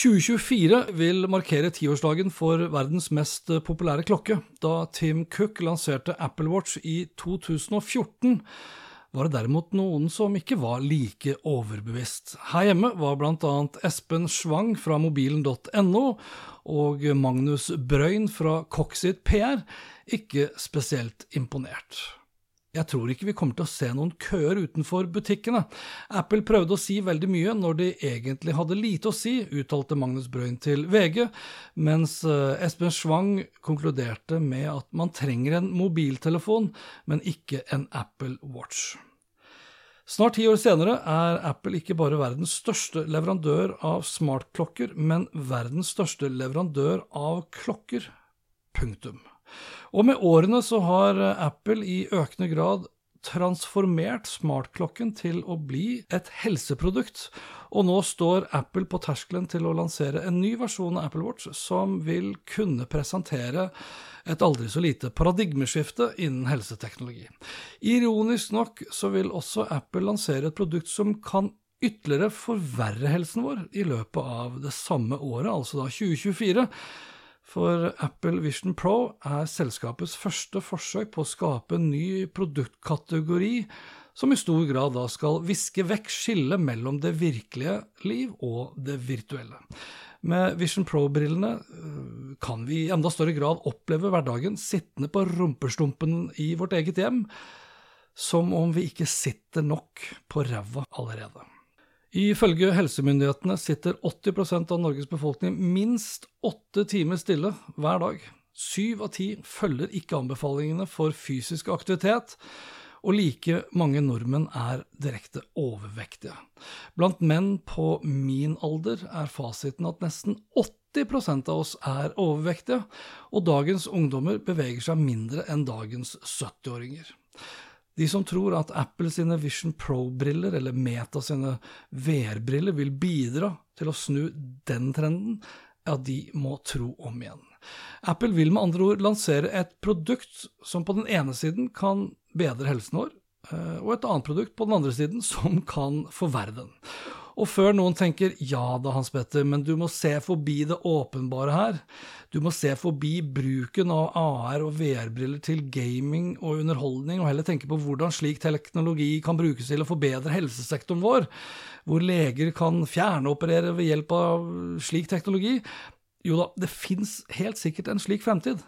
2024 vil markere tiårsdagen for verdens mest populære klokke. Da Tim Cook lanserte Apple Watch i 2014, var det derimot noen som ikke var like overbevist. Her hjemme var bl.a. Espen Schwang fra mobilen.no og Magnus Brøyn fra Coxit PR ikke spesielt imponert. Jeg tror ikke vi kommer til å se noen køer utenfor butikkene. Apple prøvde å si veldig mye når de egentlig hadde lite å si, uttalte Magnus Brøyn til VG, mens eh, Espen Schwang konkluderte med at man trenger en mobiltelefon, men ikke en Apple Watch. Snart ti år senere er Apple ikke bare verdens største leverandør av smartklokker, men verdens største leverandør av klokker. Punktum. Og med årene så har Apple i økende grad transformert smartklokken til å bli et helseprodukt, og nå står Apple på terskelen til å lansere en ny versjon av Apple Watch som vil kunne presentere et aldri så lite paradigmeskifte innen helseteknologi. Ironisk nok så vil også Apple lansere et produkt som kan ytterligere forverre helsen vår i løpet av det samme året, altså da 2024. For Apple Vision Pro er selskapets første forsøk på å skape en ny produktkategori som i stor grad da skal viske vekk skillet mellom det virkelige liv og det virtuelle. Med Vision Pro-brillene øh, kan vi i enda større grad oppleve hverdagen sittende på rumpestumpen i vårt eget hjem, som om vi ikke sitter nok på ræva allerede. Ifølge helsemyndighetene sitter 80% av Norges befolkning minst åtte timer stille hver dag. Syv av ti følger ikke anbefalingene for fysisk aktivitet, og like mange nordmenn er direkte overvektige. Blant menn på min alder er fasiten at nesten 80% av oss er overvektige, og dagens ungdommer beveger seg mindre enn dagens 70-åringer. De som tror at Apple sine Vision Pro-briller eller Meta sine VR-briller vil bidra til å snu den trenden, ja, de må tro om igjen. Apple vil med andre ord lansere et produkt som på den ene siden kan bedre helsen vår, eh, og et annet produkt på den andre siden som kan forverre den. Og før noen tenker ja da, Hans Petter, men du må se forbi det åpenbare her. Du må se forbi bruken av AR og VR-briller til gaming og underholdning, og heller tenke på hvordan slik teknologi kan brukes til å forbedre helsesektoren vår, hvor leger kan fjerneoperere ved hjelp av slik teknologi. Jo da, det fins helt sikkert en slik fremtid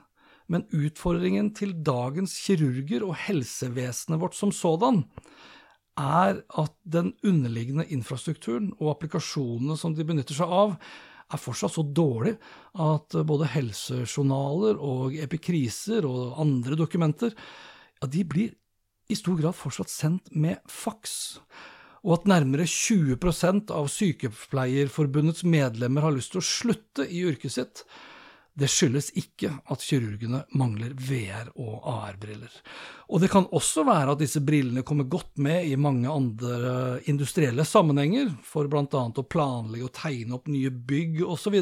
men utfordringen til dagens kirurger og helsevesenet vårt som sådan er at den underliggende infrastrukturen og applikasjonene som de benytter seg av, er fortsatt så dårlig at både helsejournaler og epikriser og andre dokumenter ja, de blir i stor grad fortsatt sendt med faks, og at nærmere 20% av Sykepleierforbundets medlemmer har lyst til å slutte i yrket sitt det skyldes ikke at kirurgene mangler VR- og AR-briller. Og det kan også være at disse brillene kommer godt med i mange andre industrielle sammenhenger, for bl.a. å planlegge og tegne opp nye bygg osv.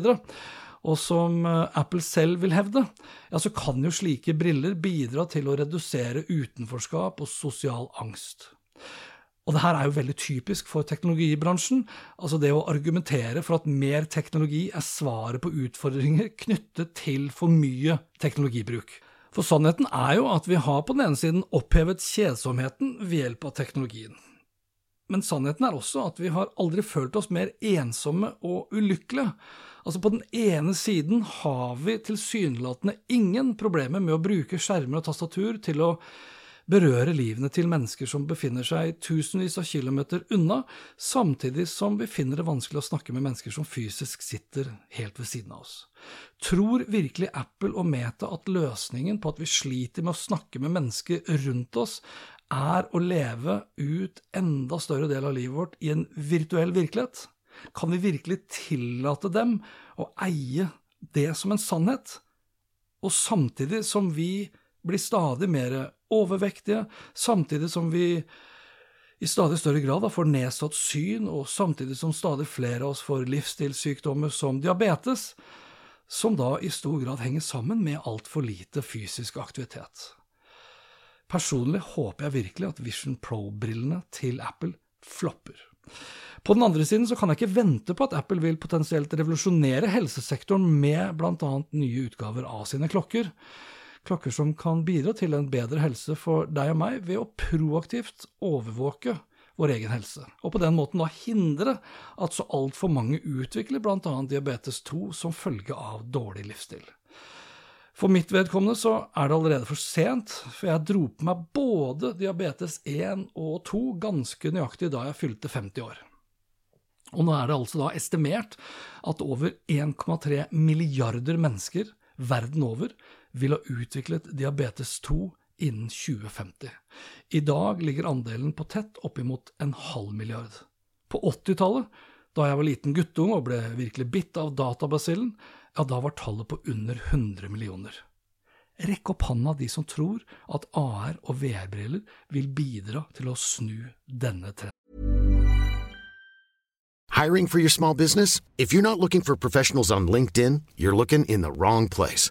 Og som eh, Apple selv vil hevde, ja, så kan jo slike briller bidra til å redusere utenforskap og sosial angst. Og det her er jo veldig typisk for teknologibransjen. Altså det å argumentere for at mer teknologi er svaret på utfordringer knyttet til for mye teknologibruk. For sannheten er jo at vi har på den ene siden opphevet kjedsomheten ved hjelp av teknologien. men sannheten er også at vi har aldri følt oss mer ensomme og ulykkelige. Altså På den ene siden har vi tilsynelatende ingen problemer med å bruke skjermer og tastatur til å berøre livene til mennesker som befinner seg tusenvis av kilometer unna, samtidig som vi finner det vanskelig å snakke med mennesker som fysisk sitter helt ved siden av oss. Tror virkelig Apple og Meta at løsningen på at vi sliter med å snakke med mennesker rundt oss, er å leve ut enda større del av livet vårt i en virtuell virkelighet? Kan vi virkelig tillate dem å eie det som en sannhet? Og samtidig som vi blir stadig mer overvektige, samtidig som vi i stadig større grad får nedsatt syn, og samtidig som stadig flere av oss får livsstilssykdommer som diabetes, som da i stor grad henger sammen med altfor lite fysisk aktivitet. Personlig håper jeg virkelig at Vision Pro-brillene til Apple flopper. På den andre siden så kan jeg ikke vente på at Apple vil potensielt revolusjonere helsesektoren med bl.a. nye utgaver av sine klokker. Klokker som kan bidra til en bedre helse for deg og meg ved å proaktivt overvåke vår egen helse, og på den måten da hindre at så altfor mange utvikler bl.a. diabetes 2 som følge av dårlig livsstil. For mitt vedkommende så er det allerede for sent, for jeg dro på meg både diabetes 1 og 2 ganske nøyaktig da jeg fylte 50 år. Og nå er det altså da estimert at over 1,3 milliarder mennesker verden over vil ha utviklet diabetes 2 innen 2050. I dag ligger andelen på tett oppimot en halv milliard. På 80-tallet, da jeg var liten guttunge og ble virkelig bitt av databasillen, ja, da var tallet på under 100 millioner. Rekk opp handa de som tror at AR og VR-briller vil bidra til å snu denne trenden. Hiring for your small business? If you're not looking for professionals on LinkedIn, you're looking in the wrong place.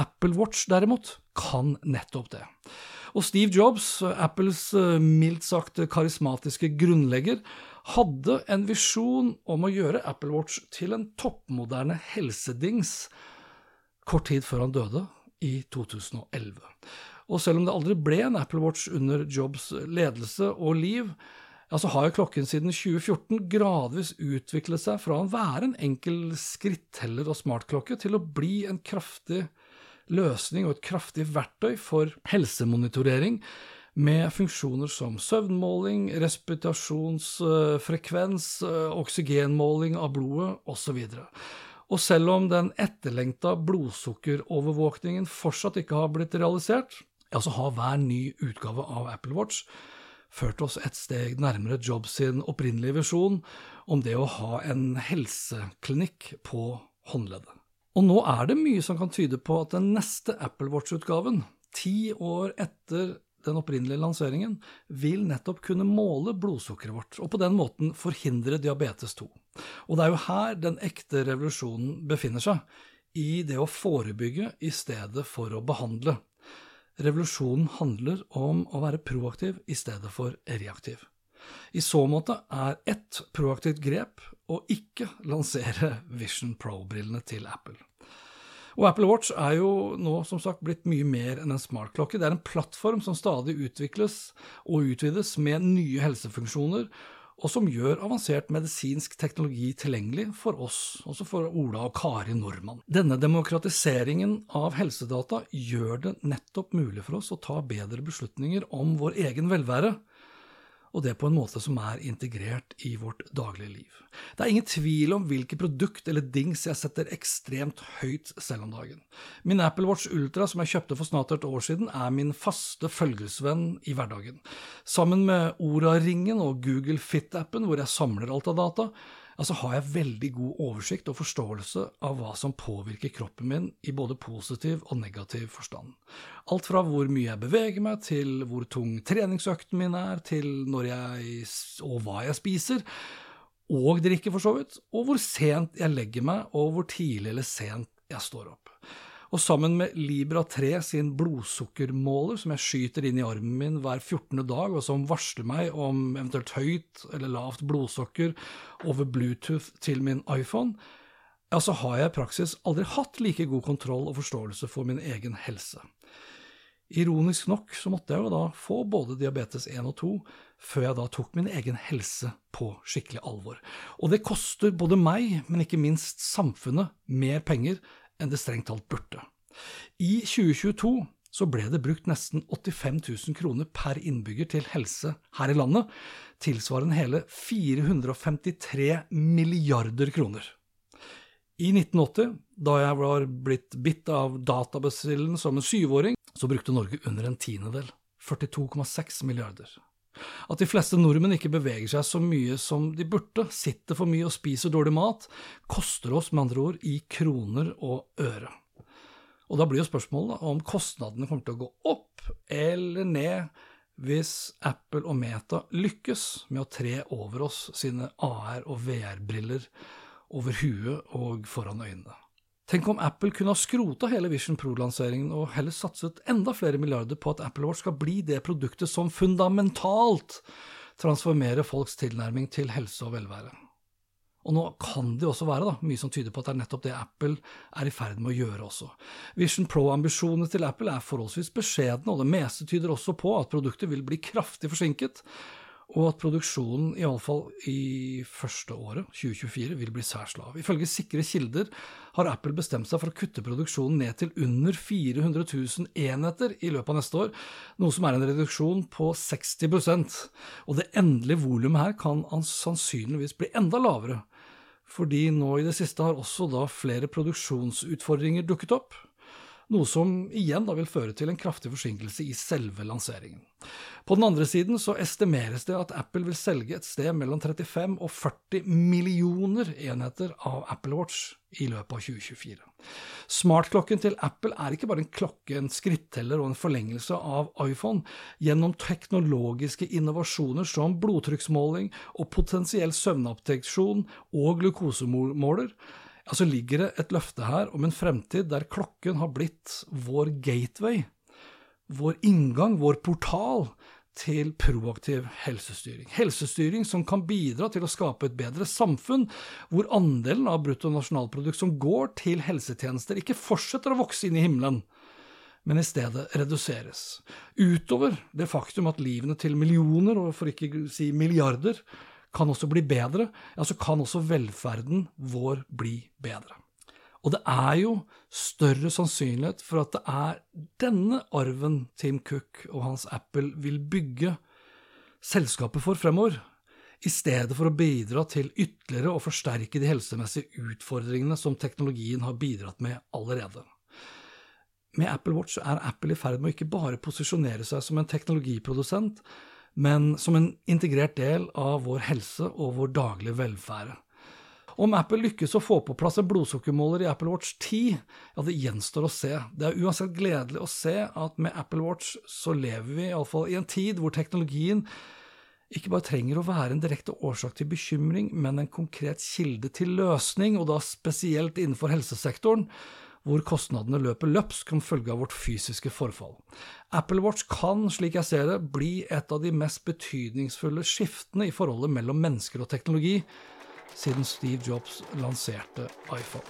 Apple Watch derimot kan nettopp det. Og Steve Jobs, Apples eh, mildt sagt karismatiske grunnlegger, hadde en visjon om å gjøre Apple Watch til en toppmoderne helsedings kort tid før han døde, i 2011. Og selv om det aldri ble en Apple Watch under Jobs ledelse og liv, ja, så har jo klokken siden 2014 gradvis utviklet seg fra å være en enkel skritteller og smartklokke til å bli en kraftig løsning og et kraftig verktøy for helsemonitorering med funksjoner som søvnmåling, respitasjonsfrekvens, oksygenmåling av blodet osv. Og selv om den etterlengta blodsukkerovervåkningen fortsatt ikke har blitt realisert, ja, så har hver ny utgave av Apple Watch ført oss et steg nærmere Jobs sin opprinnelige visjon om det å ha en helseklinikk på håndleddet. Og nå er det mye som kan tyde på at den neste Apple Watch-utgaven, ti år etter den opprinnelige lanseringen, vil nettopp kunne måle blodsukkeret vårt, og på den måten forhindre diabetes 2. Og det er jo her den ekte revolusjonen befinner seg, i det å forebygge i stedet for å behandle. Revolusjonen handler om å være proaktiv i stedet for reaktiv. I så måte er ett proaktivt grep å ikke lansere Vision Pro-brillene til Apple. Og Apple Watch er jo nå som sagt blitt mye mer enn en smartklokke. Det er en plattform som stadig utvikles og utvides med nye helsefunksjoner, og som gjør avansert medisinsk teknologi tilgjengelig for oss, også for Ola og Kari Nordmann. Denne demokratiseringen av helsedata gjør det nettopp mulig for oss å ta bedre beslutninger om vår egen velvære og det på en måte som er integrert i vårt daglige liv. Det er ingen tvil om hvilket produkt eller dings jeg setter ekstremt høyt selv om dagen. Min Apple Watch Ultra som jeg kjøpte for snart et år siden, er min faste følgesvenn i hverdagen. Sammen med Ora-ringen og Google Fit-appen, hvor jeg samler alt av data, altså har jeg veldig god oversikt og forståelse av hva som påvirker kroppen min i både positiv og negativ forstand. Alt fra hvor mye jeg beveger meg, til hvor tung treningsøkten min er, til når jeg og hva jeg spiser, og drikker for så vidt, og hvor sent jeg legger meg, og hvor tidlig eller sent jeg står opp og sammen med Libra 3 sin blodsukkermåler, som jeg skyter inn i armen min hver 14. dag, og som varsler meg om eventuelt høyt eller lavt blodsukker over Bluetooth til min iPhone, ja, så har jeg i praksis aldri hatt like god kontroll og forståelse for min egen helse. Ironisk nok så måtte jeg jo da få både diabetes 1 og 2 før jeg da tok min egen helse på skikkelig alvor. Og det koster både meg, men ikke minst samfunnet, mer penger enn det strengt talt burde. I 2022 så ble det brukt nesten 85 000 kroner per innbygger til helse her i landet, tilsvarende hele 453 milliarder kroner. I 1980, da jeg var blitt bitt av databasillen som en syvåring, så brukte Norge under en tiendedel, 42,6 milliarder. At de fleste nordmenn ikke beveger seg så mye som de burde, sitter for mye og spiser dårlig mat, koster oss med andre ord i kroner og øre. Og da blir jo spørsmålet om kostnadene kommer til å gå opp eller ned hvis Apple og Meta lykkes med å tre over oss sine AR- og VR-briller over huet og foran øynene. Tenk om Apple kunne ha skrota hele Vision Pro-lanseringen og heller satset enda flere milliarder på at Apple Watch skal bli det produktet som fundamentalt transformerer folks tilnærming til helse og velvære. Og nå kan det også være da, mye som tyder på at det er nettopp det Apple er i ferd med å gjøre også. Vision Pro-ambisjonene til Apple er forholdsvis beskjedne, og det meste tyder også på at produktet vil bli kraftig forsinket, og at produksjonen, iallfall i første året, 2024, vil bli særs lav. Ifølge sikre kilder har Apple bestemt seg for å kutte produksjonen ned til under 400 000 enheter i løpet av neste år, noe som er en reduksjon på 60% Og det endelige volumet her kan sannsynligvis bli enda lavere, fordi nå i det siste har også da flere produksjonsutfordringer dukket opp noe som igjen da vil føre til en kraftig forsinkelse i selve lanseringen. På den andre siden så estimeres det at Apple vil selge et sted mellom 35 og 40 millioner enheter av Apple Watch i løpet av 2024. Smartklokken til Apple er ikke bare en klokke, en skritteller og en forlengelse av iPhone. Gjennom teknologiske innovasjoner som blodtrykksmåling og potensiell søvnabteksjon og glukosemåler, Altså ligger det et løfte her om en fremtid der klokken har blitt vår gateway, vår inngang, vår portal til proaktiv helsestyring. Helsestyring som kan bidra til å skape et bedre samfunn, hvor andelen av bruttonasjonalprodukt som går til helsetjenester, ikke fortsetter å vokse inn i himmelen, men i stedet reduseres. Utover det faktum at livene til millioner, og for ikke å si milliarder, kan også bli bedre, ja, så kan også velferden vår bli bedre. Og det er jo større sannsynlighet for at det er denne arven Tim Cook og hans Apple vil bygge selskapet for fremover, i stedet for å bidra til ytterligere å forsterke de helsemessige utfordringene som teknologien har bidratt med allerede. Med Apple Watch er Apple i ferd med å ikke bare posisjonere seg som en teknologiprodusent, men som en integrert del av vår helse og vår daglige velferd. Om Apple lykkes å få på plass en blodsukkermåler i Apple Watch 10, ja, det gjenstår å se. Det er uansett gledelig å se at med Apple Watch så lever vi iallfall i en tid hvor teknologien ikke bare trenger å være en direkte årsak til bekymring, men en konkret kilde til løsning, og da spesielt innenfor helsesektoren, hvor kostnadene løper løpsk som følge av vårt fysiske forfall. Apple Watch kan, slik jeg ser det, bli et av de mest betydningsfulle skiftene i forholdet mellom mennesker og teknologi siden Steve Jobs lanserte iPhone.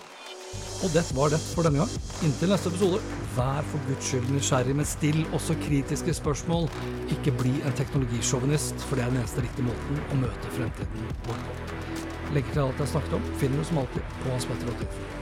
Og det var det for denne gang. Inntil neste episode, vær for guds skyld nysgjerrig, men still også kritiske spørsmål. Ikke bli en teknologisjåvinist, for det er den eneste riktige måten å møte fremtiden vår på. Legger til alt jeg snakket om, finner du som alltid på Hans Petter og